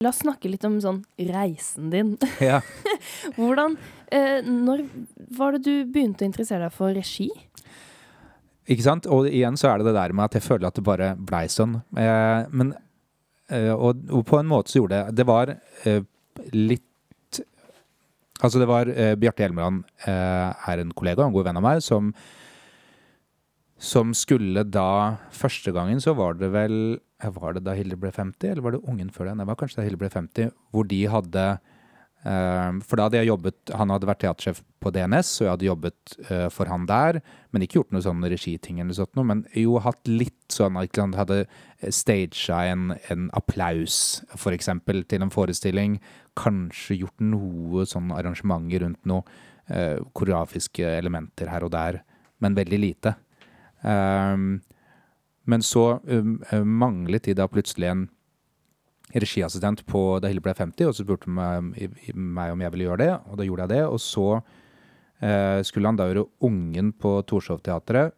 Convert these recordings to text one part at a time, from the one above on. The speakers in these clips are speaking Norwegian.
La oss snakke litt om sånn reisen din. Ja. Hvordan eh, Når var det du begynte å interessere deg for regi? Ikke sant? Og igjen så er det det der med at jeg føler at det bare blei sånn. Eh, men eh, og, og på en måte så gjorde det Det var eh, litt Altså, det var eh, Bjarte Hjelmeland eh, er en kollega, en god venn av meg, som som skulle da Første gangen så var det vel Var det da Hilde ble 50, eller var det ungen før det? Det var kanskje da Hilde ble 50, hvor de hadde eh, For da hadde jeg jobbet Han hadde vært teatersjef på DNS, og jeg hadde jobbet eh, for han der. Men ikke gjort noe sånn regiting eller sånt noe, men jo hatt litt sånn at han Hadde stagea en, en applaus, eksempel, til en forestilling. Kanskje gjort noe sånn arrangementer rundt noe eh, koreografiske elementer her og der, men veldig lite. Um, men så um, manglet de da plutselig en regiassistent på da Hilde ble 50, og så spurte meg, meg om jeg ville gjøre det, og da gjorde jeg det. Og så uh, skulle han da gjøre Ungen på Torshov-teatret.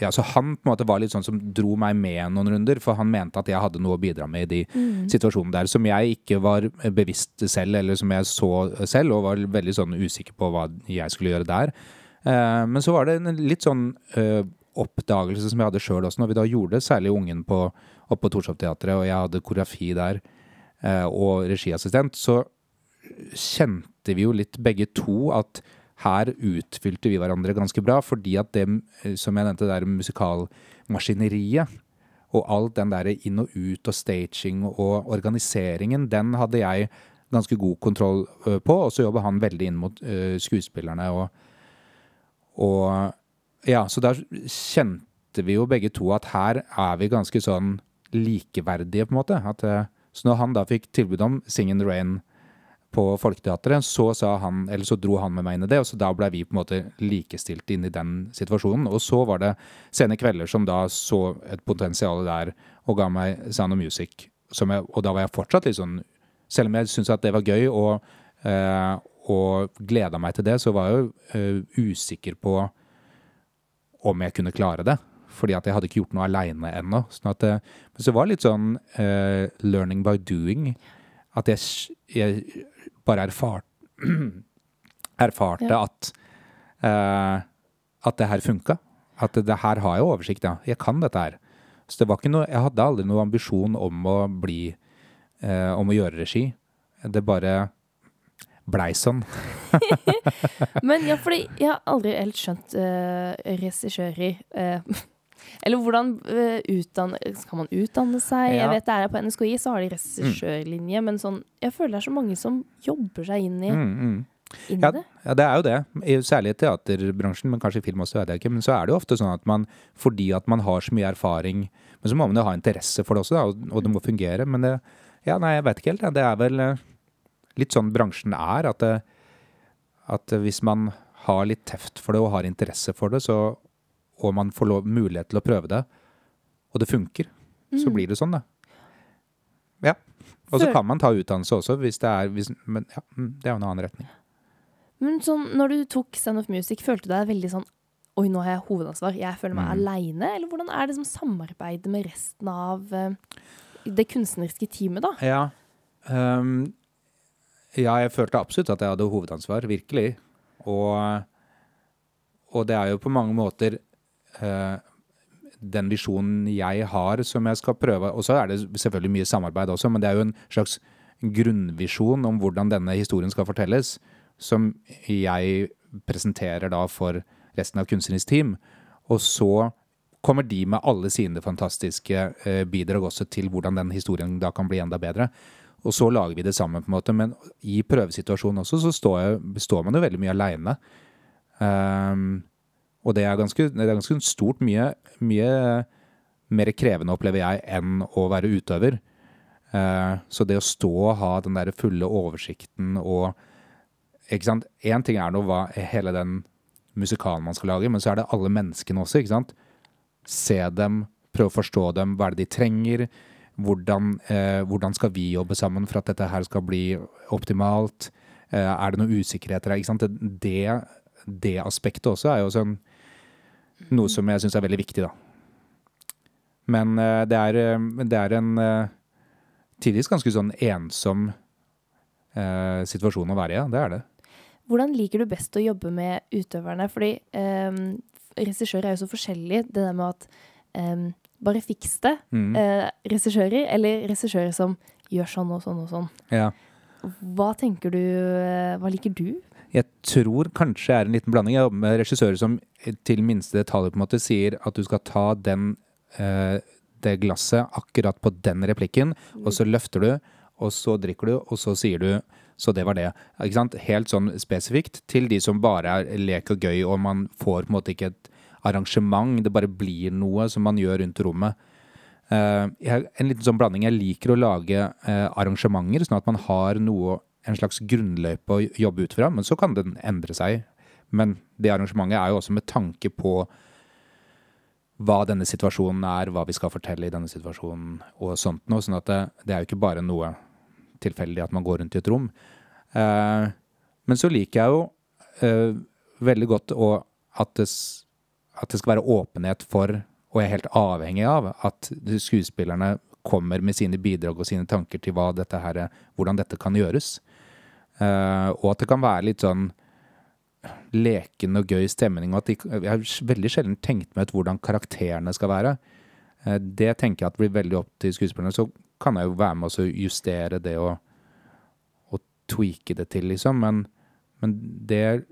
Ja, så han på en måte var litt sånn som dro meg med noen runder, for han mente at jeg hadde noe å bidra med i de mm. situasjonene der, som jeg ikke var bevisst selv, eller som jeg så selv, og var veldig sånn usikker på hva jeg skulle gjøre der. Uh, men så var det en litt sånn uh, oppdagelse som jeg hadde sjøl også, når vi da gjorde det, særlig Ungen på, oppe på Torshov-teatret, og jeg hadde koreografi der, uh, og regiassistent, så kjente vi jo litt begge to at her utfylte vi hverandre ganske bra, fordi at det, som jeg nevnte, det der musikalmaskineriet, og alt den der inn og ut og staging og organiseringen, den hadde jeg ganske god kontroll på, og så jobber han veldig inn mot skuespillerne og og ja, så da kjente vi jo begge to at her er vi ganske sånn likeverdige, på en måte. At, eh, så når han da fikk tilbud om Sing in the Rain på Folketeatret, så, han, så dro han med meg inn i det, og så da ble vi på en måte likestilt inn i den situasjonen. Og så var det Sene Kvelder som da så et potensial der og ga meg Sound of Music. Jeg, og da var jeg fortsatt litt sånn Selv om jeg syntes at det var gøy, og, eh, og gleda meg til det, så var jeg jo uh, usikker på om jeg kunne klare det. Fordi at jeg hadde ikke gjort noe aleine ennå. Sånn at, uh, men så var det litt sånn uh, learning by doing. At jeg, jeg bare erfart, erfarte ja. at at det her funka. At det, det, her har jeg oversikt, ja. Jeg kan dette her. Så det var ikke noe, jeg hadde aldri noen ambisjon om å bli Om å gjøre regi. Det bare blei sånn. Men ja, fordi jeg har aldri helt skjønt uh, regissører uh, Eller hvordan uh, utdanne Skal man utdanne seg? Ja. Jeg vet det er På NSKI så har de regissørlinje, mm. men sånn Jeg føler det er så mange som jobber seg inn i, mm, mm. ja, det. Ja, det er jo det. Særlig i teaterbransjen, men kanskje i film også, vet jeg ikke. Men så er det jo ofte sånn at man, fordi at man har så mye erfaring Men så må man jo ha interesse for det også, da, og, og det må fungere. Men det Ja, nei, jeg vet ikke helt. Det er vel litt sånn bransjen er. At, det, at hvis man har litt teft for det og har interesse for det, så, og man får lov, mulighet til å prøve det, og det funker, mm. så blir det sånn, da. Ja. Og så kan man ta utdannelse også, hvis det er hvis, Men ja, mm, det er jo en annen retning. Men sånn, når du tok Stand Up Music, følte du deg veldig sånn Oi, nå har jeg hovedansvar. Jeg føler meg mm. aleine. Eller hvordan er det som samarbeidet med resten av uh, det kunstneriske teamet, da? Ja. Um, ja, jeg følte absolutt at jeg hadde hovedansvar, virkelig. Og, og det er jo på mange måter uh, den visjonen jeg har som jeg skal prøve Og så er det selvfølgelig mye samarbeid også, men det er jo en slags grunnvisjon om hvordan denne historien skal fortelles, som jeg presenterer da for resten av kunstnerisk team. Og så kommer de med alle sine fantastiske uh, bidrag også til hvordan den historien da kan bli enda bedre. Og så lager vi det sammen, på en måte. Men i prøvesituasjonen også så står, jeg, står man jo veldig mye aleine. Um, ehm, og det er ganske, det er ganske stort. Mye, mye, mer krevende, opplever jeg, enn å være utøver. Uh, så det å stå og ha den der fulle oversikten og ikke sant? Én ting er nå hva hele den musikalen man skal lage, men så er det alle menneskene også. ikke sant? Se dem, prøve å forstå dem, hva er det de trenger? Hvordan, eh, hvordan, skal vi jobbe sammen for at dette her skal bli optimalt? Eh, er det noen usikkerheter her? Det, det, aspektet også er jo sånn, noe som jeg syns er veldig viktig, da. Men eh, det, er, det er en tidvis ganske sånn ensom eh, situasjon å være i. Ja. Det er det. Hvordan liker du best å jobbe med utøverne? Fordi eh, regissører er jo så forskjellige. Det der med at eh, bare fiks det, mm. eh, regissører, eller regissører som gjør sånn og sånn og sånn. Ja. Hva tenker du eh, Hva liker du? Jeg tror kanskje er en liten blanding. Jeg jobber med regissører som til minste detalj på en måte sier at du skal ta den, eh, det glasset akkurat på den replikken, og så løfter du, og så drikker du, og så sier du så det var det. Helt sånn spesifikt til de som bare er lek og gøy, og man får på en måte ikke et arrangement. Det bare blir noe som man gjør rundt rommet. Uh, jeg, en liten sånn blanding. Jeg liker å lage uh, arrangementer, sånn at man har noe, en slags grunnløype å jobbe ut fra. Men så kan den endre seg. Men det arrangementet er jo også med tanke på hva denne situasjonen er, hva vi skal fortelle i denne situasjonen og sånt noe. Sånn at det, det, er jo ikke bare noe tilfeldig at man går rundt i et rom. Uh, men så liker jeg jo veldig godt at det at det skal være åpenhet for, og jeg er helt avhengig av, at skuespillerne kommer med sine bidrag og sine tanker til dette her, hvordan dette kan gjøres. Uh, og at det kan være litt sånn leken og gøy stemning. og at de, Jeg har veldig sjelden tenkt meg ut hvordan karakterene skal være. Uh, det tenker jeg at blir veldig opp til skuespillerne. Så kan jeg jo være med å justere det og, og tweake det til, liksom. Men, men det,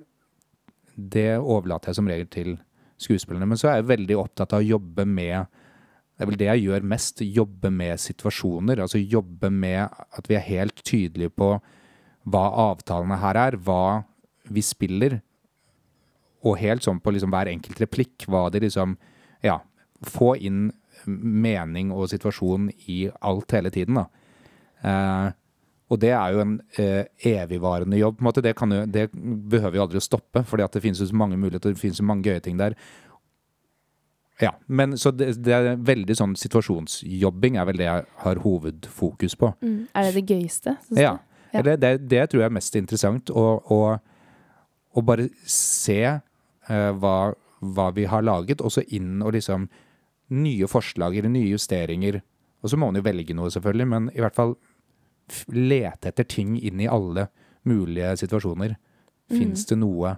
det overlater jeg som regel til skuespillerne. Men så er jeg veldig opptatt av å jobbe med Det er vel det jeg gjør mest. Jobbe med situasjoner. Altså jobbe med at vi er helt tydelige på hva avtalene her er, hva vi spiller. Og helt sånn på liksom hver enkelt replikk. Hva det liksom Ja, få inn mening og situasjon i alt hele tiden, da. Eh, og det er jo en eh, evigvarende jobb. Det, jo, det behøver jo aldri å stoppe, for det finnes jo så mange muligheter, det finnes jo mange gøye ting der. Ja, men Så det, det er veldig sånn situasjonsjobbing er vel det jeg har hovedfokus på. Mm. Er det det gøyeste? Ja. ja. Det, det, det, tror jeg er mest interessant. Å bare se eh, hva, hva, vi har laget, og så inn og liksom Nye forslag eller nye justeringer. Og så må man jo velge noe, selvfølgelig, men i hvert fall lete etter ting inn i alle mulige situasjoner. Mm. Fins det noe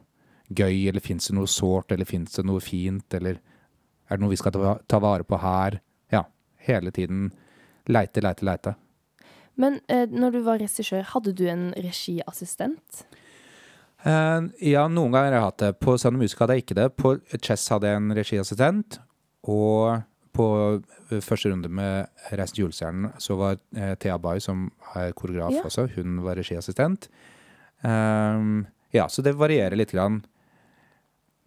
gøy, eller fins det noe sårt, eller fins det noe fint, eller er det noe vi skal ta, ta vare på her? Ja, hele tiden leite, leite, leite. Men eh, når du var regissør, hadde du en regiassistent? Eh, ja, noen ganger har jeg hatt det. På Sound Music hadde jeg ikke det. På Chess hadde jeg en regiassistent. Og på eh, første runde med Reisen til julestjernen så var eh, Thea Bay, som er koreograf ja. også, hun var regiassistent. Um, ja, så det varierer litt. Grann.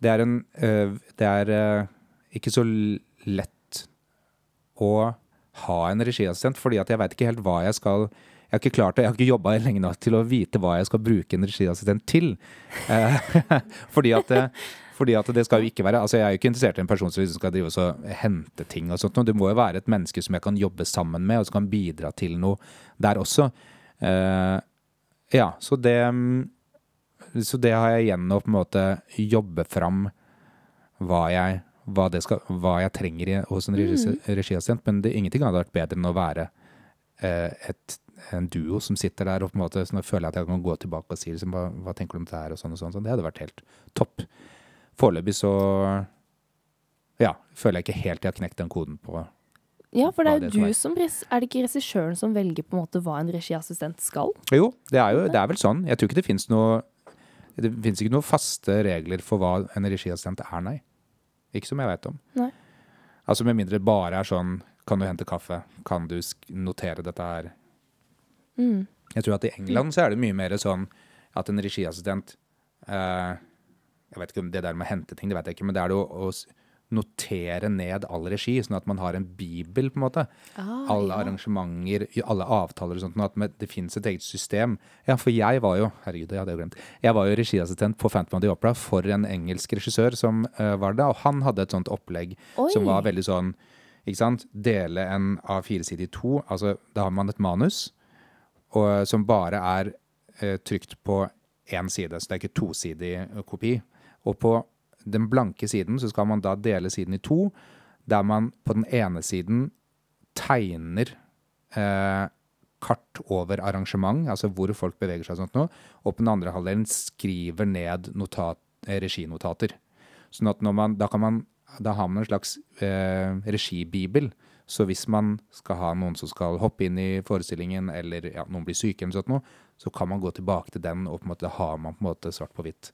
Det er en uh, Det er uh, ikke så lett å ha en regiassistent, fordi at jeg veit ikke helt hva jeg skal jeg har ikke klart det, jeg har ikke jobba lenge nok til å vite hva jeg skal bruke en regiassistent til. fordi at fordi at det skal jo ikke være Altså, jeg er jo ikke interessert i en person som liksom skal drive og hente ting og sånt. Det må jo være et menneske som jeg kan jobbe sammen med, og som kan bidra til noe der også. Uh, ja, så det Så det har jeg igjen å på en måte jobbe fram hva jeg, hva skal, hva jeg trenger i, hos en mm. regiassistent. Men det, ingenting hadde vært bedre enn å være uh, et en duo som sitter der og på en måte så føler jeg at jeg kan gå tilbake og si liksom, hva, hva tenker du om det her og sånn og sånn. Det hadde vært helt topp foreløpig så ja, føler jeg ikke helt jeg har knekt den koden på ja, for det er jo du som Er det ikke regissøren som velger på en måte hva en regiassistent skal? Jo, det er jo det er vel sånn. Jeg tror ikke det fins noe Det fins ikke noen faste regler for hva en regiassistent er, nei. Ikke som jeg vet om. Nei. Altså med mindre det bare er sånn Kan du hente kaffe? Kan du notere dette her? Mm. Jeg tror at i England så er det mye mer sånn at en regiassistent eh, jeg vet ikke om det der med å hente ting, det vet jeg ikke, men det er det å, å notere ned all regi, sånn at man har en bibel, på en måte. Ah, alle ja. arrangementer, alle avtaler og sånt, at det finnes et eget system. Ja, for jeg var jo herregud, jeg hadde jo glemt, jeg var jo regiassistent på Phantom of the Opera for en engelsk regissør som uh, var det, og han hadde et sånt opplegg Oi. som var veldig sånn ikke sant? Dele en av fire sider i to. altså Da har man et manus og, som bare er uh, trykt på én side, så det er ikke tosidig kopi. Og på den blanke siden så skal man da dele siden i to, der man på den ene siden tegner eh, kart over arrangement, altså hvor folk beveger seg og sånt noe. Og på den andre halvdelen skriver ned notat, eh, reginotater. Sånn at man, da, man, da har man en slags eh, regibibel. Så hvis man skal ha noen som skal hoppe inn i forestillingen, eller ja, noen blir syke, eller sånt noe, så kan man gå tilbake til den, og på en måte har man på en måte svart på hvitt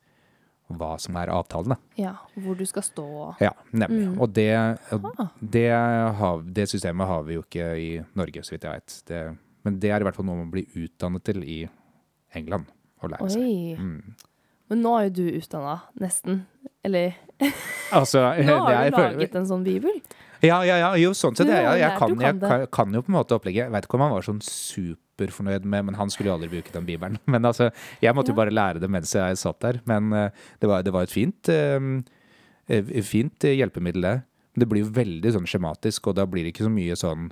hva som er avtalene. Ja, hvor du skal stå. Ja, nemlig. Mm. Og det, Ah. det, har, det systemet har vi jo ikke i Norge, så vidt jeg vet. Det, men det er i hvert fall noe man blir utdannet til i England å lære seg. Mm. Men nå er jo du utdanna, nesten. Eller Altså, nå har er- du laget en sånn bibel. Ja, ja, ja, jo, sånn sett. Du Jeg, jeg, jeg, kan, jeg kan, jo på en måte opplegget. Jeg vet ikke om han var sånn superfornøyd med Men han skulle jo aldri bruke den bibelen. Men altså, jeg måtte jo bare lære det mens jeg satt der. Men eh, det, var, det var et fint, eh, eh, fint hjelpemiddel, det. Men det blir jo veldig sånn skjematisk, og da blir det ikke så mye sånn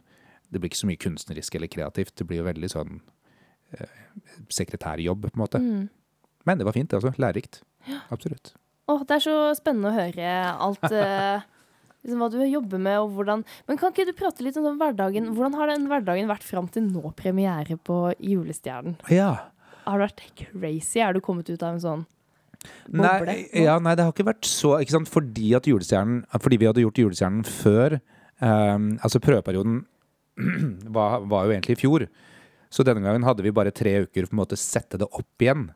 Det blir ikke så mye kunstnerisk eller kreativt. Det blir jo veldig sånn sekretærjobb, på en måte. Mm. Men det var fint, altså. Lærerikt. Absolutt. Åh, det er så spennende å høre alt liksom, Hva du jobber med, og hvordan Men kan ikke du prate litt om den hverdagen? Hvordan har den hverdagen vært fram til nå premiere på Julestjernen? Ja. Har det vært crazy? Er du kommet ut av en sånn boble? Nei, ja, nei, det har ikke vært så ikke sant? Fordi, at julestjernen, fordi vi hadde gjort Julestjernen før um, Altså prøveperioden var, var jo egentlig i fjor. Så denne gangen hadde vi bare tre uker for å sette det opp igjen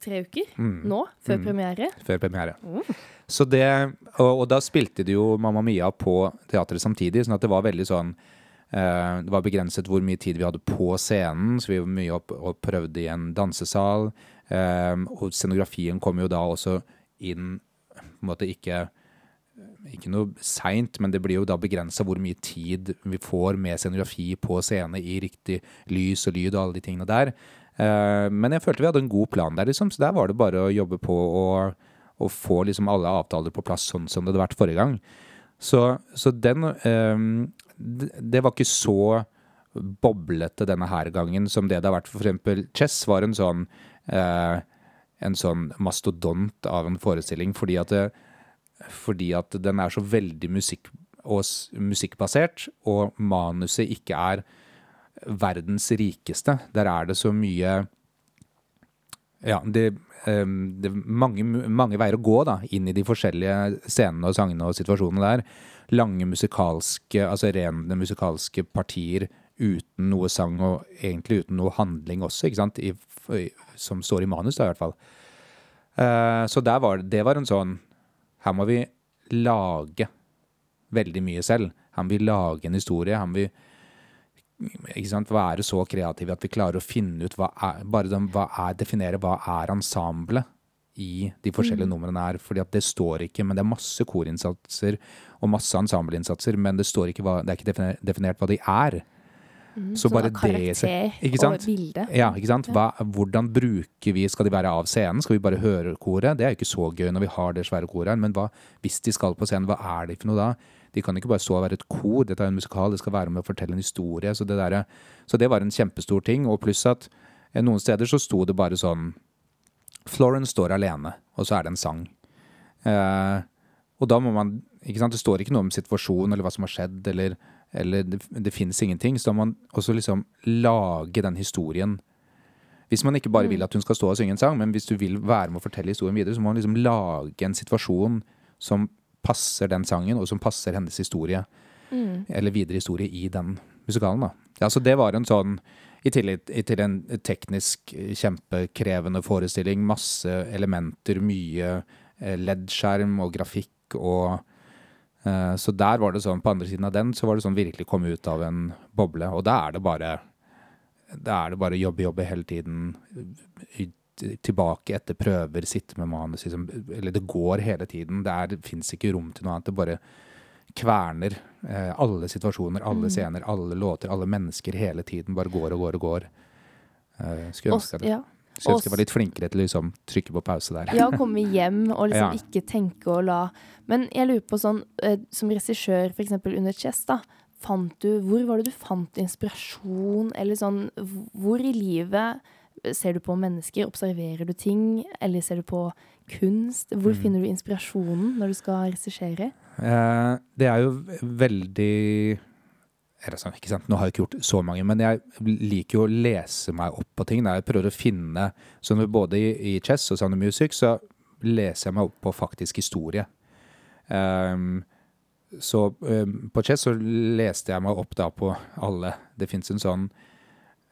Tre uker? Mm. Nå? Før Mm. premiere? før premiere. Mm. Så det, og, og da spilte de jo Mamma Mia på teatret samtidig, sånn at det var veldig sånn uh, Det var begrenset hvor mye tid vi hadde på scenen, så vi var mye opp og prøvde i en dansesal. Eh, og scenografien kom jo da også inn på en måte ikke ikke noe seint, men det blir jo da begrensa hvor mye tid vi får med scenografi på scene i riktig lys og lyd og alle de tingene der. Eh, men jeg følte vi hadde en god plan der, liksom, så der var det bare å jobbe på og, og få liksom alle avtaler på plass sånn som det hadde vært forrige gang. Så, så den eh, det, var ikke så boblete denne her gangen som det det har vært. For eksempel Chess var en sånn eh, en sånn mastodont av en forestilling fordi at det, fordi at den er så veldig musikk og musikkbasert, og manuset ikke er verdens rikeste. Der er det så mye Ja, det, um, det er mange, mange veier å gå da, inn i de forskjellige scenene og sangene og situasjonene der. Lange musikalske, altså rene musikalske partier uten noe sang og egentlig uten noe handling også, ikke sant? I, i, som står i manus, da, i hvert fall. Uh, så der var, det var en sånn Her må vi lage veldig mye selv. Her må vi lage en historie. Her må vi være så kreative at vi klarer å finne ut hva er, bare de, hva er, definere hva er ensemblet i de forskjellige numrene er. fordi at det står ikke, men det er masse korinnsatser og masse ensembleinnsatser, men det står ikke hva, det er ikke definert, definert hva de er. Mm, Så så bare av det karakter og bilde. Ja, ikke sant? Hva, hvordan bruker vi Skal de være av scenen? Skal vi bare høre koret? Det er jo ikke så gøy når vi har det svære koret her, men hva, hvis de skal på scenen, hva er de for noe da? De kan ikke bare stå og være et kor, dette er en musikal, det skal være med å fortelle en historie. Så det, der, så det var en kjempestor ting. Og pluss at eh, noen steder så sto det bare sånn Florence står alene, og så er det en sang. Eh, og da må man ikke sant, Det står ikke noe om situasjonen eller hva som har skjedd, eller, eller det, det finnes ingenting. Så da må man også liksom lage den historien. Hvis man ikke bare vil at hun skal stå og synge en sang, men hvis du vil være med å fortelle historien videre, så må man liksom lage en situasjon som passer den sangen, og som passer hennes historie, Mm. eller videre historie i den musikalen. da. Ja, så det var en sånn i tillegg til en teknisk eh, kjempekrevende forestilling. Masse elementer, mye leddskjerm LED-skjerm og grafikk og eh, Så der var det sånn, på andre siden av den, så var det sånn virkelig komme ut av en boble. Og da er det bare Da er det bare jobbe, jobbe hele tiden. Tilbake etter prøver, sitte med manus. Liksom, eller det går hele tiden. Det fins ikke rom til noe annet. Det bare kverner eh, alle situasjoner, alle Mm. scener, alle låter, alle mennesker hele tiden. Bare går og går og går. Eh, skulle ønske det. ja. Skulle ønske jeg var litt flinkere til å liksom, trykke på pause der. Ja, komme hjem og liksom Ja. ikke tenke og la Men jeg lurer på sånn, eh, som regissør f.eks. under Chess, da. Fant du, hvor var det du fant inspirasjon, eller sånn Hvor i livet ser du på mennesker? Observerer du ting? Eller ser du på kunst? Hvor Mm. finner du inspirasjonen når du skal regissere? Eh, det er jo veldig sånn, ikke sant? Nå har jeg ikke gjort så mange, men jeg liker jo å lese meg opp på ting. Jeg prøver å finne sånn Både i, i Chess og Sound Music så leser jeg meg opp på faktisk historie. Um, så um, på Chess så leste jeg meg opp da på alle. Det fins en sånn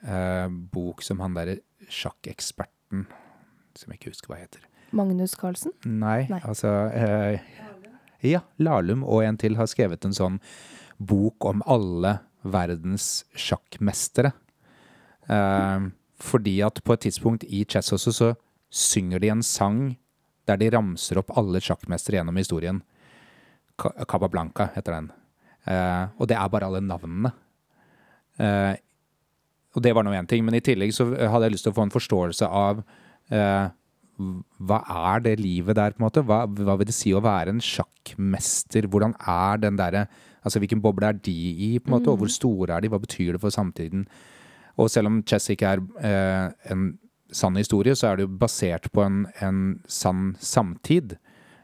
uh, bok som han derre sjakkeksperten som jeg ikke husker hva heter. Magnus Carlsen? Nei, Nei. altså eh, Ja, Lahlum og en til har skrevet en sånn bok om alle verdens sjakkmestere. Eh, fordi at på et tidspunkt i chess også så synger de en sang der de ramser opp alle sjakkmestere gjennom historien. Cabablanca heter den. Eh, og det er bare alle navnene. Og det var nå én ting, men i tillegg så hadde jeg lyst til å få en forståelse av eh, hva er det livet der, på en måte? Hva, hva, vil det si å være en sjakkmester? Hvordan er den derre Altså hvilken boble er de i, på en måte, og hvor mm. store er de? Hva betyr det for samtiden? Og selv om chess ikke er eh, en sann historie, så er det jo basert på en, en sann samtid.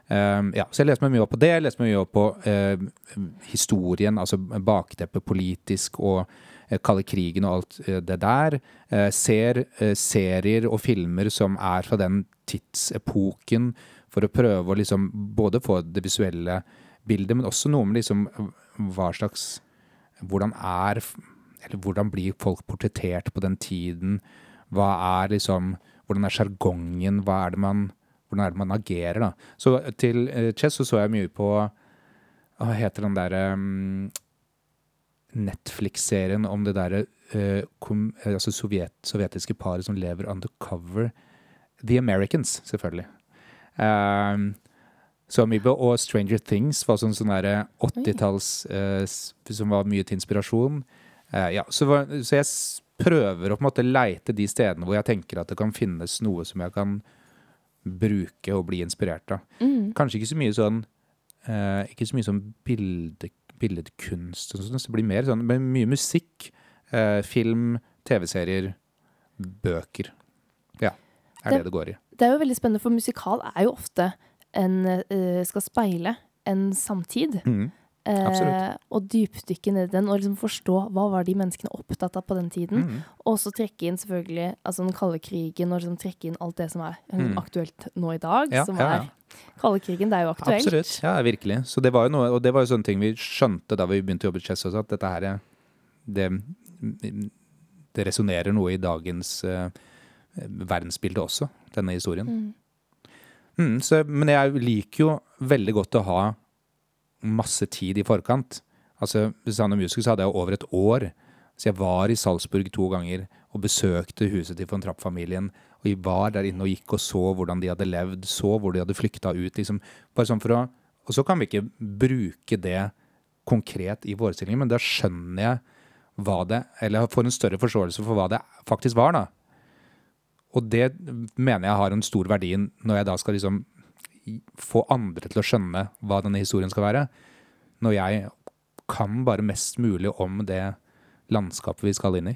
Um, ja, så jeg leste meg mye opp på det. Jeg leste meg mye opp på uh, historien, altså bakteppet politisk og kalde krigen og alt uh, det der. ser serier og filmer som er fra den tidsepoken, for å prøve å liksom både få det visuelle bildet, men også noe med liksom hva slags Hvordan er Eller hvordan blir folk portrettert på den tiden? Hva er liksom Hvordan er sjargongen? Hva er det man hvordan er det man agerer, da? Så til chess så, så jeg mye på Hva heter den derre um, Netflix-serien om det derre uh, altså sovjet, sovjetiske paret som lever undercover. The Americans, selvfølgelig. Um, så Amiibo og Stranger Things var sånn sånn 80-talls uh, som var mye til inspirasjon. Uh, ja, så, så, jeg prøver å på en måte leite de stedene hvor jeg tenker at det kan finnes noe som jeg kan bruke og bli inspirert av. Mm. Kanskje ikke så mye sånn uh, Ikke så mye sånn bilde, billedkunst så det blir mer sånn mye musikk, uh, film, TV-serier, bøker. Ja, er det, det, det går i. Det er jo veldig spennende, for musikal er jo ofte en uh, skal speile en samtid. Mm. Eh, og dypdykke ned i den, og liksom forstå hva var de menneskene opptatt av på den tiden. Mm. Og så trekke inn selvfølgelig altså den kalde krigen, og liksom trekke inn alt det som er mm. aktuelt nå i dag. Ja, som ja, ja. er kalde krigen, det er jo aktuelt. Absolutt, ja, virkelig. Så det var jo noe, og det var jo sånne ting vi skjønte da vi begynte å jobbe i Chess også, at dette her det, det resonnerer noe i dagens uh, verdensbilde også, denne historien. Mm. mm. Så, men jeg liker jo veldig godt å ha masse tid i forkant. Altså, Hvis han er musiker, så hadde jeg over et år. Så jeg var i Salzburg to ganger og besøkte huset til von Trapp-familien. Og jeg var der inne og gikk og så hvordan de hadde levd, så hvor de hadde flykta ut. liksom. Bare sånn for å, Og så kan vi ikke bruke det konkret i forestillingen, men da skjønner jeg hva det Eller får en større forståelse for hva det faktisk var, da. Og det mener jeg har en stor verdi når jeg da skal liksom få andre til å skjønne hva denne historien skal være. Når jeg kan bare mest mulig om det landskapet vi skal inn i.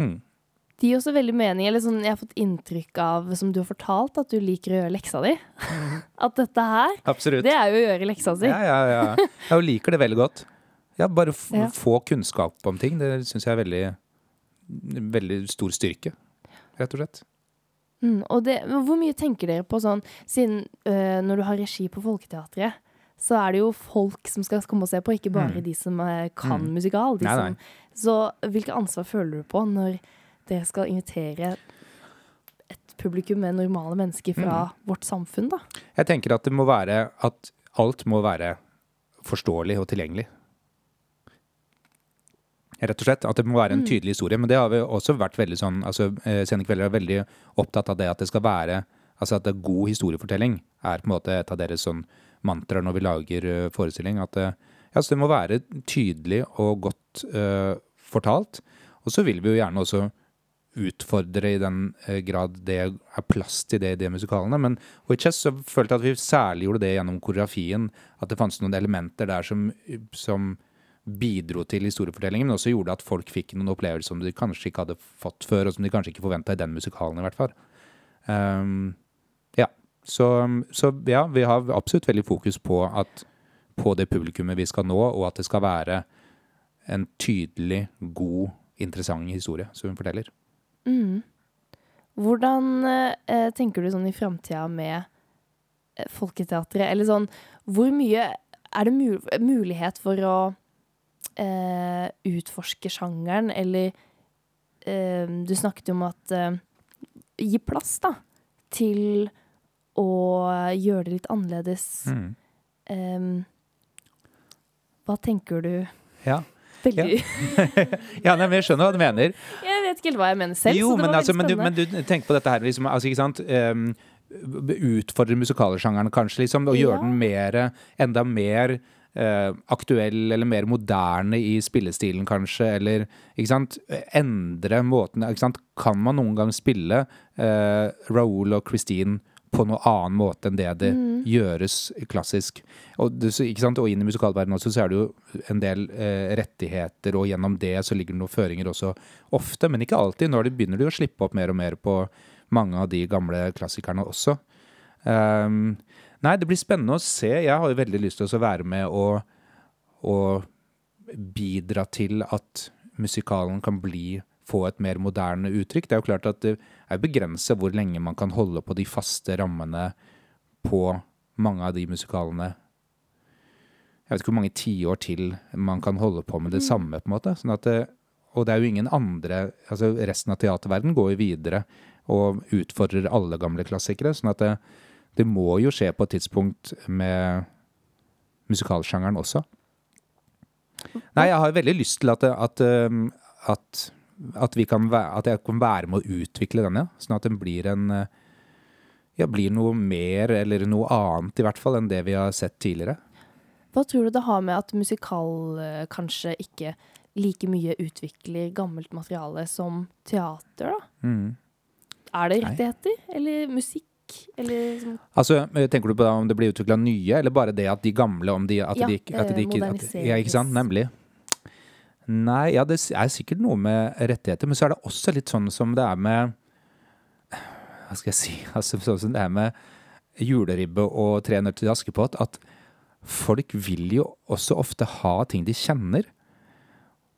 Hmm. Det gir også veldig mening, eller sånn jeg har fått inntrykk av, som du har fortalt, at du liker å gjøre leksa di. at dette her, Absolutt. det er jo å gjøre leksa si. Ja, ja, ja. Jeg liker det veldig godt. Ja, bare ja. få kunnskap om ting. Det syns jeg er veldig, veldig stor styrke, rett og slett. Mm, og det, hvor mye tenker dere på sånn Siden øh, når du har regi på Folketeatret, så er det jo folk som skal komme og se på, ikke bare mm. de som øh, kan mm. musikal. Nei, som, så hvilket ansvar føler du på når dere skal invitere et publikum med normale mennesker fra mm. vårt samfunn, da? Jeg tenker at det må være at alt må være forståelig og tilgjengelig. Rett og slett. At det må være en mm. tydelig historie. Men det har vi også vært veldig sånn altså Sene kvelder er veldig opptatt av det at det skal være Altså at det er god historiefortelling er på en måte et av deres sånn mantraer når vi lager uh, forestilling. At det, ja, det må være tydelig og godt uh, fortalt. Og så vil vi jo gjerne også utfordre i den grad det er plass til det i de musikalene. Men i Chess så følte jeg at vi særlig gjorde det gjennom koreografien. At det fantes noen elementer der som, som bidro til historiefortellingen, men også gjorde at folk fikk noen opplevelser som de kanskje ikke hadde fått før, og som de kanskje ikke forventa i den musikalen, i hvert fall. Um, ja. Så, så, ja, vi har absolutt veldig fokus på, at, på det publikummet vi skal nå, og at det skal være en tydelig, god, interessant historie som hun forteller. Mm. Hvordan eh, tenker du sånn i framtida med eh, Folketeatret? Eller sånn Hvor mye er det mul mulighet for å eh, utforske sjangeren, eller eh, Du snakket jo om at eh, Gi plass, da, til å gjøre det litt annerledes. Mm. Um, hva tenker du? Ja. Veldig ja, nei, men Jeg skjønner hva du mener. Jeg vet ikke helt hva jeg mener selv. Jo, så det men, altså, men, du, men du tenker på dette her, liksom, altså, ikke sant? Um, utfordre musikalsjangeren kanskje, liksom, og gjøre den mer, enda mer eh, aktuell eller mer moderne i spillestilen, kanskje, eller ikke sant? Endre måten ikke sant? Kan man noen gang spille eh, Raoul og Christine på noen annen måte enn det det Mm. gjøres klassisk? Og, ikke sant? og inn i musikalverdenen også, så er det jo en del eh, rettigheter, og gjennom det så ligger det noen føringer også ofte, men ikke alltid. Nå begynner de å slippe opp mer og mer på mange av de gamle klassikerne også. Ehm, nei, det blir spennende å se. Jeg har jo veldig lyst til å være med og, og bidra til at musikalen kan bli få et mer moderne uttrykk. Det er jo klart at det er begrenset hvor lenge man kan holde på de faste rammene på mange av de musikalene. Jeg vet ikke hvor mange tiår til man kan holde på med det samme, på en måte. Sånn at det, og det er jo ingen andre altså Resten av teaterverdenen går jo videre og utfordrer alle gamle klassikere. Sånn at det, det må jo skje på et tidspunkt med musikalsjangeren også. Nei, jeg har veldig lyst til at, at, um, at, at, vi kan være, at jeg kan være med å utvikle den, ja. Sånn at den blir en ja, blir noe mer, eller noe annet i hvert fall, enn det vi har sett tidligere. Hva tror du det har med at musikal eh, kanskje ikke like mye utvikler gammelt materiale som teater, da? Mm. Er det rettigheter? Eller musikk? Eller liksom Altså, Tenker du på om det blir utvikla nye, eller bare det at de gamle om de, at Ja, de, at de ikke at. Ja, ikke sant? Nemlig. Nei, ja, det er sikkert noe med rettigheter, men så er det også litt sånn som det er med Hva skal jeg si? Altså, sånn som det er med juleribbe og Tre nøtter til Askepott, at folk vil jo også ofte ha ting de kjenner.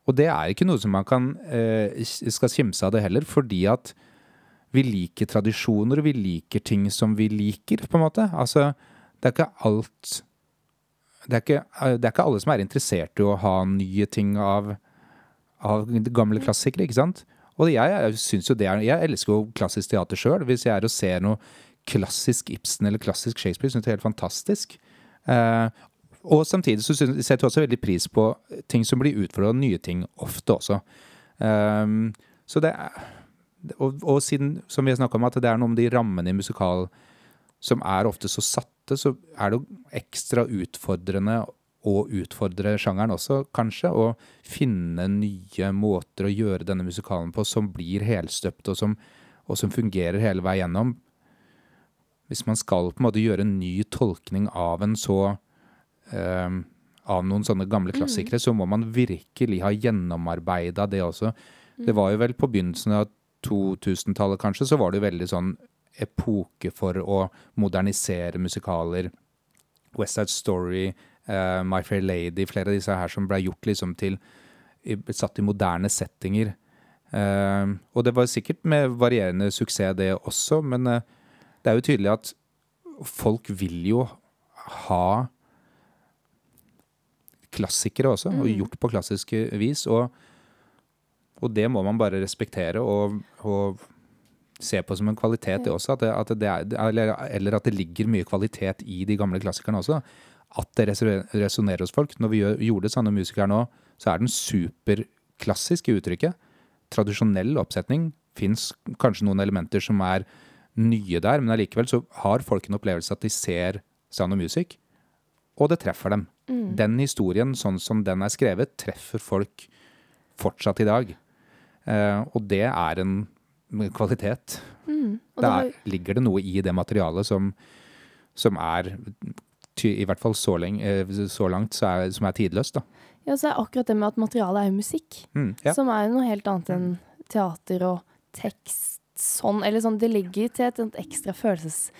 Og det er ikke noe som man kan eh, skal kimse av det heller, fordi at vi liker tradisjoner, og vi liker ting som vi liker, på en måte. Altså, det er ikke alt det er ikke, det er ikke alle som er interessert i å ha nye ting av, av gamle klassikere, ikke sant? Og jeg, jeg jo det er Jeg elsker jo klassisk teater sjøl. Hvis jeg er og ser noe klassisk Ibsen eller klassisk Shakespeare, syns jeg det er helt fantastisk. Eh, og samtidig så synes- setter jeg også veldig pris på ting som blir utfordra, nye ting ofte også. Eh, så det er og, og siden, som vi har snakka om, at det er noe med de rammene i musikal som er ofte så satte, så er det jo ekstra utfordrende å utfordre sjangeren også, kanskje. Og finne nye måter å gjøre denne musikalen på som blir helstøpt, og som, og som fungerer hele vei gjennom. Hvis man skal på en måte gjøre en ny tolkning av en så eh, Av noen sånne gamle klassikere, så må man virkelig ha gjennomarbeida det også. Det var jo vel på begynnelsen av 2000-tallet, kanskje, så var det jo veldig sånn epoke for å modernisere musikaler. West Side Story, uh, My Fair Lady, flere av disse her som ble gjort liksom til Satt i moderne settinger. Uh, og det var sikkert med varierende suksess, det også, men uh, det er jo tydelig at folk vil jo ha klassikere også, og gjort på klassisk vis. Og, og det må man bare respektere og, og se på som en kvalitet, det også. At det, at det er, eller, eller at det ligger mye kvalitet i de gamle klassikerne også. At det resonnerer hos folk. Når vi gjør, gjorde Sanne musikere nå, så er den superklassisk i uttrykket. Tradisjonell oppsetning. Fins kanskje noen elementer som er nye der, men allikevel så har folk en opplevelse at de ser Sound of Music, og det treffer dem. Den historien, sånn som den er skrevet, treffer folk fortsatt i dag. Eh, og det er en kvalitet. Mm. Det er, ligger det noe i det materialet som, som er I hvert fall så, lenge, eh, så langt så er, som er tidløst, da. ja, så er akkurat det med at materialet er jo musikk, Mm, ja. som er jo noe helt annet enn teater og tekst. Sånn, eller sånn, det ligger til et, et ekstra følelseslag,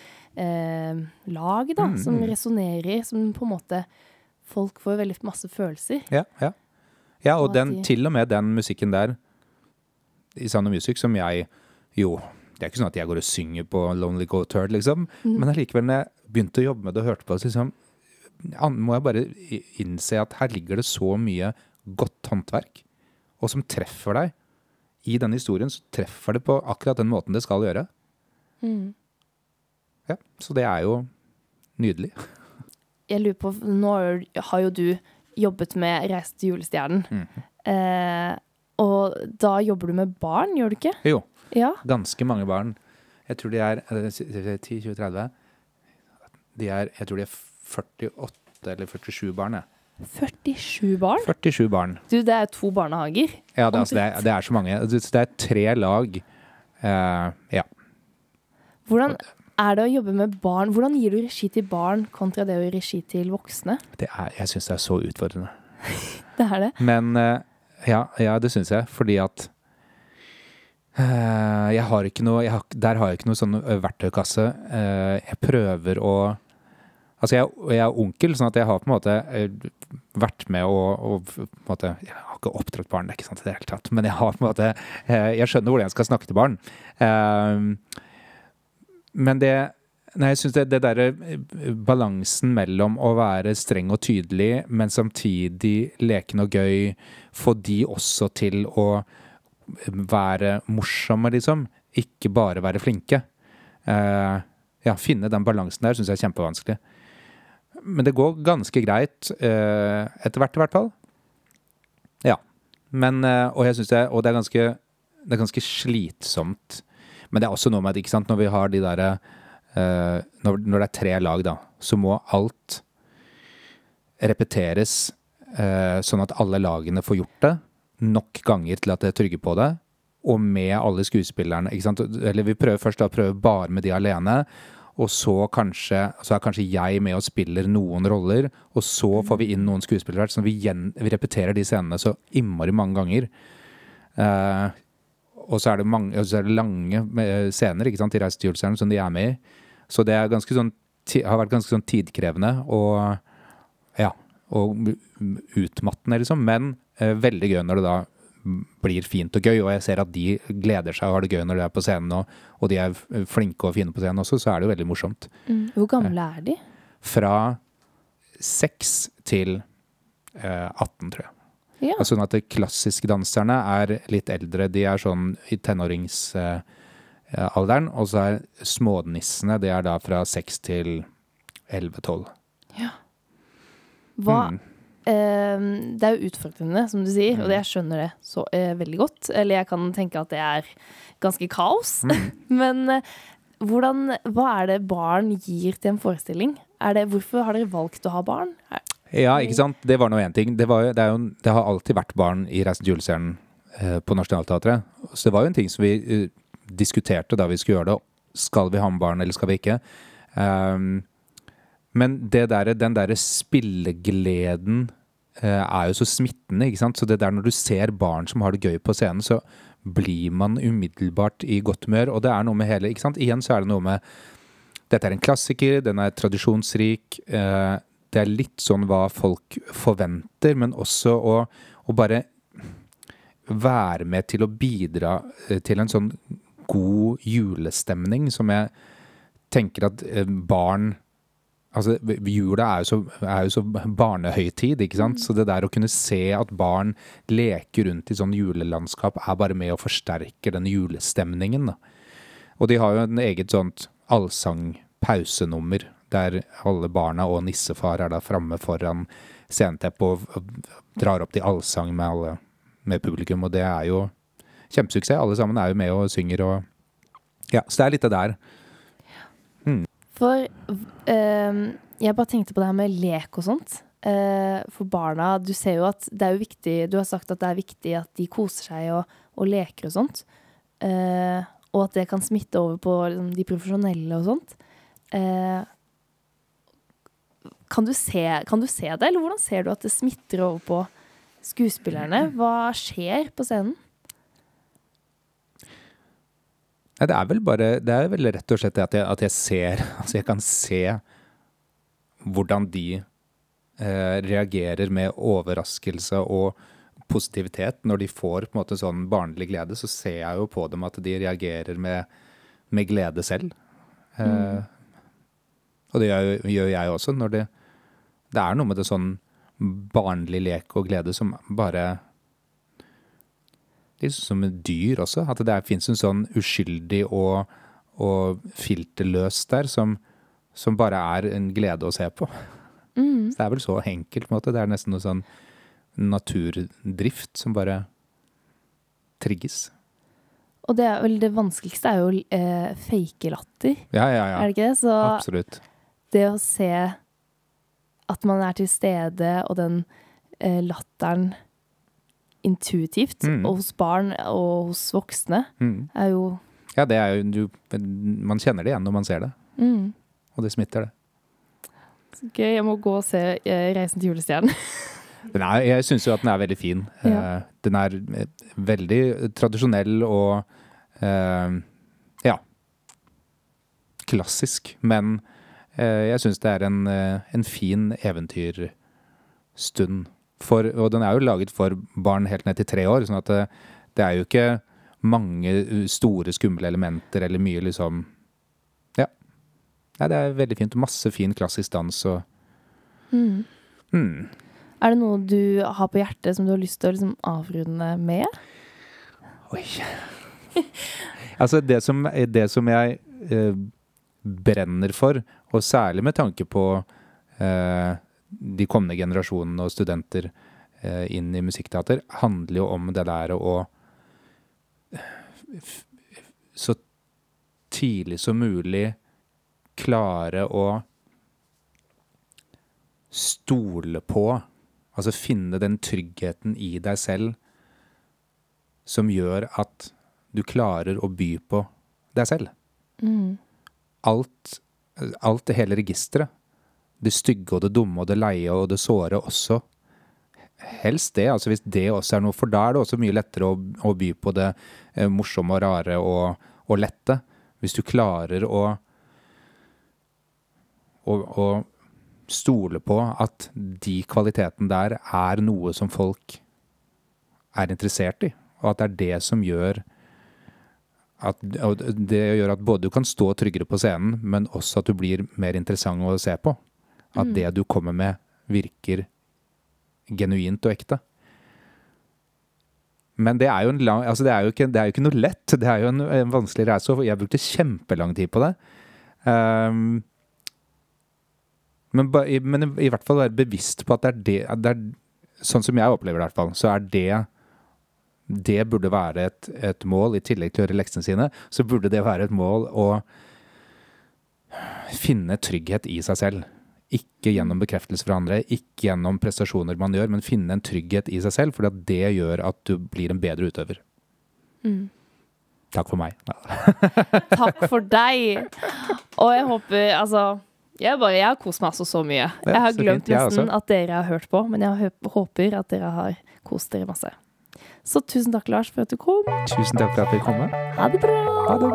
eh, da, Mm, som mm. resonnerer, som på en måte Folk får veldig masse følelser. Ja, ja. Ja, og Og den, de- til og med den musikken der i Sound of Music, som jeg jo Det er ikke sånn at jeg går og synger på Lonely Go Turd, liksom. Mm. Men allikevel, når jeg begynte å jobbe med det og hørte på det, så liksom, må jeg bare innse at her ligger det så mye godt håndverk, og som treffer deg. I denne historien så treffer det på akkurat den måten det skal gjøre. Mm. Ja, Så det er jo nydelig. Jeg lurer på, nå har jo du jobbet med Reise til julestjernen. Mm. eh, og da jobber du med barn, gjør du ikke? Jo, Ja. ganske mange barn. Jeg tror de er eh, 10, 20, 30 De er, jeg tror de er 48 eller 47 barn. jeg. 47 barn? 47 barn. Du, det er to barnehager. Ja, det, altså, det, er, det er så mange. Det det er tre lag. Uh, ja. Hvordan er det å jobbe med barn? Hvordan gir du regi til barn kontra det å gi regi til voksne? Det er, jeg syns det er så utfordrende. Det er det. Men eh, ja, ja, det syns jeg. Fordi at uh, jeg har ikke noe har, Der har jeg ikke noe sånn eh, verktøykasse. Uh, jeg prøver å Altså, jeg, jeg er onkel, sånn at jeg har på en måte vært med og, og måte Jeg har ikke oppdratt barn, det er ikke sant i det hele tatt, men jeg har på en måte Jeg skjønner hvordan jeg skal snakke til barn. Uh, men det Nei, jeg syns det, det derre eh, balansen mellom å være streng og tydelig, men samtidig leken og gøy, få de også til å være morsomme, liksom. Ikke bare være flinke. Uh, ja, finne den balansen der syns jeg er kjempevanskelig. Men det går ganske greit uh, etter hvert, i hvert fall. Ja. Men, uh, og jeg synes det, og det er ganske det er ganske slitsomt. Men det er også noe med at ikke sant, når vi har de derre eh, når, når det er tre lag, da, så må alt repeteres uh, sånn at alle lagene får gjort det nok ganger til at det er trygge på det. Og med alle skuespillerne. Eller vi prøver først da prøve bare med de alene. Og så, kanskje, så er kanskje jeg med og spiller noen roller, og så får vi inn noen skuespillere. Så vi, gjen, vi repeterer de scenene så innmari mange ganger. Uh, og så er det, mange, så er det lange scener ikke sant, i Reise som de er med i. Så det sånn, har vært ganske sånn tidkrevende og ja, og utmattende, liksom. Men eh, veldig gøy når det da blir fint og gøy, og jeg ser at de gleder seg og har det gøy når de er på scenen, og, og de er flinke og fine på scenen også, så er det jo veldig morsomt. Hvor gamle er de? Fra seks til eh, 18, tror jeg. Ja. Altså sånn at de klassiske danserne er litt eldre. De er sånn i tenåringsalderen. og så er smånissene det er da fra 6 til 11-12. Hva Mm. eh, Det er jo utfordrende, som du sier, og jeg skjønner det så eh, veldig godt. Eller jeg kan tenke at det er ganske kaos. Men eh, hvordan, hva er det barn gir til en forestilling? Det, hvorfor har dere valgt å ha barn? Er, Ja, ikke sant? Det var nå én ting. Det, var det, jo, det har alltid vært barn i Reisen til julestjernen eh, på Nationaltheatret. Så det var jo en ting som vi eh, diskuterte da vi skulle gjøre det. Skal vi ha med barn, eller skal vi ikke? Um, men der, den derre spillegleden uh, er jo så smittende, ikke sant? Så det der når du ser barn som har det gøy på scenen, så blir man umiddelbart i godt humør. Og det er noe med hele ikke sant? Igjen så er det noe med Dette er en klassiker, den er tradisjonsrik. Uh, det er litt sånn hva folk forventer, men også å, å bare være med til å bidra eh, til en sånn god julestemning som jeg tenker at eh, barn Altså, jula er jo, så, er jo så barnehøytid, ikke sant? Så det der å kunne se at barn leker rundt i sånn julelandskap, er bare med og forsterker den julestemningen, da. Og de har jo en eget sånt allsang-pausenummer, der alle barna og nissefar er da framme foran sceneteppet og, og drar opp til allsang med alle med publikum, og det er jo kjempesuksess. Alle sammen er jo med og synger og Ja, så det er litt det der. For eh, jeg bare tenkte på det her med lek og sånt. Uh, for barna, du ser jo at det er jo viktig Du har sagt at det er viktig at de koser seg og, og leker og sånt. Uh, og at det kan smitte over på liksom, de profesjonelle og sånt. Uh, kan, du se, kan du se det, eller hvordan ser du at det smitter over på skuespillerne? Hva skjer på scenen? Nei, det er vel bare Det er vel rett og slett det at jeg, at jeg ser Altså, jeg kan se hvordan de eh, reagerer med overraskelse og positivitet. Når de får på en måte sånn barnlig glede, så ser jeg jo på dem at de reagerer med, med glede selv. Eh, og det gjør, gjør jeg også. Når det, det er noe med det sånn barnlig lek og glede som bare Litt som et dyr også. At det fins en sånn uskyldig og, og filterløs der som, som bare er en glede å se på. Mm. Så det er vel så enkelt, på en måte. Det er nesten noe sånn naturdrift som bare trigges. Og det er vel det vanskeligste er jo eh, fake latter, Ja, ja, ja. er det ikke det? Så Absolutt. det å se at man er til stede, og den eh, latteren intuitivt, Mm. og hos barn og hos voksne, Mm. er jo Ja, det er jo du, Man kjenner det igjen når man ser det, mm. og det smitter, det. Så gøy. Jeg må gå og se eh, 'Reisen til julestjernen'. Er, jeg syns jo at den er veldig fin. Ja. Eh, Den er eh, veldig tradisjonell og eh, ja klassisk. Men eh, jeg syns det er en, eh, en fin eventyrstund. For, og den er jo laget for barn helt ned til tre år, sånn at det, det er jo ikke mange uh, store, skumle elementer eller mye liksom Ja. Nei, det er veldig fint. Masse fin klassisk dans og Mm. mm. Er det noe du har på hjertet som du har lyst til å liksom avrunde med? Oi. altså, det som, det som jeg eh, brenner for, og særlig med tanke på eh, de kommende generasjonene og studenter eh, inn i musikkteater, handler jo om det der å f- så tidlig som mulig klare å stole på, altså finne den tryggheten i deg selv som gjør at du klarer å by på deg selv. Mm. Alt, alt hele registeret. Det stygge og det dumme og det leie og det såre også. Helst det, altså hvis det også er noe, for da er det også mye lettere å, å by på det eh, morsomme og rare og, og lette. Hvis du klarer å, å, å stole på at de kvalitetene der er noe som folk er interessert i, og at det er det som gjør at, det gjør at både du kan stå tryggere på scenen, men også at du blir mer interessant å se på. At det du kommer med, virker genuint og ekte. Men det er jo, en lang, altså det er jo, ikke, det er jo ikke noe lett. Det er jo en, en vanskelig reise, og jeg brukte kjempelang tid på det. Um, men, men i, hvert fall være bevisst på at det er det, at det er, Sånn som jeg opplever det, i hvert fall, så er det det burde være et, et mål, i tillegg til å gjøre leksene sine, så burde det være et mål å finne trygghet i seg selv. Ikke gjennom bekreftelse fra andre, ikke gjennom prestasjoner man gjør, men finne en trygghet i seg selv, for det gjør at du blir en bedre utøver. Mm. Takk for meg. Takk for deg! Og jeg håper Altså, jeg, bare, jeg har kost meg altså så mye. Jeg har glemt fint, jeg nesten at dere har hørt på, men jeg håper at dere har kost dere masse. Så tusen takk, Lars, for at du kom. Tusen takk for at dere kom. Ha det bra! Ha det.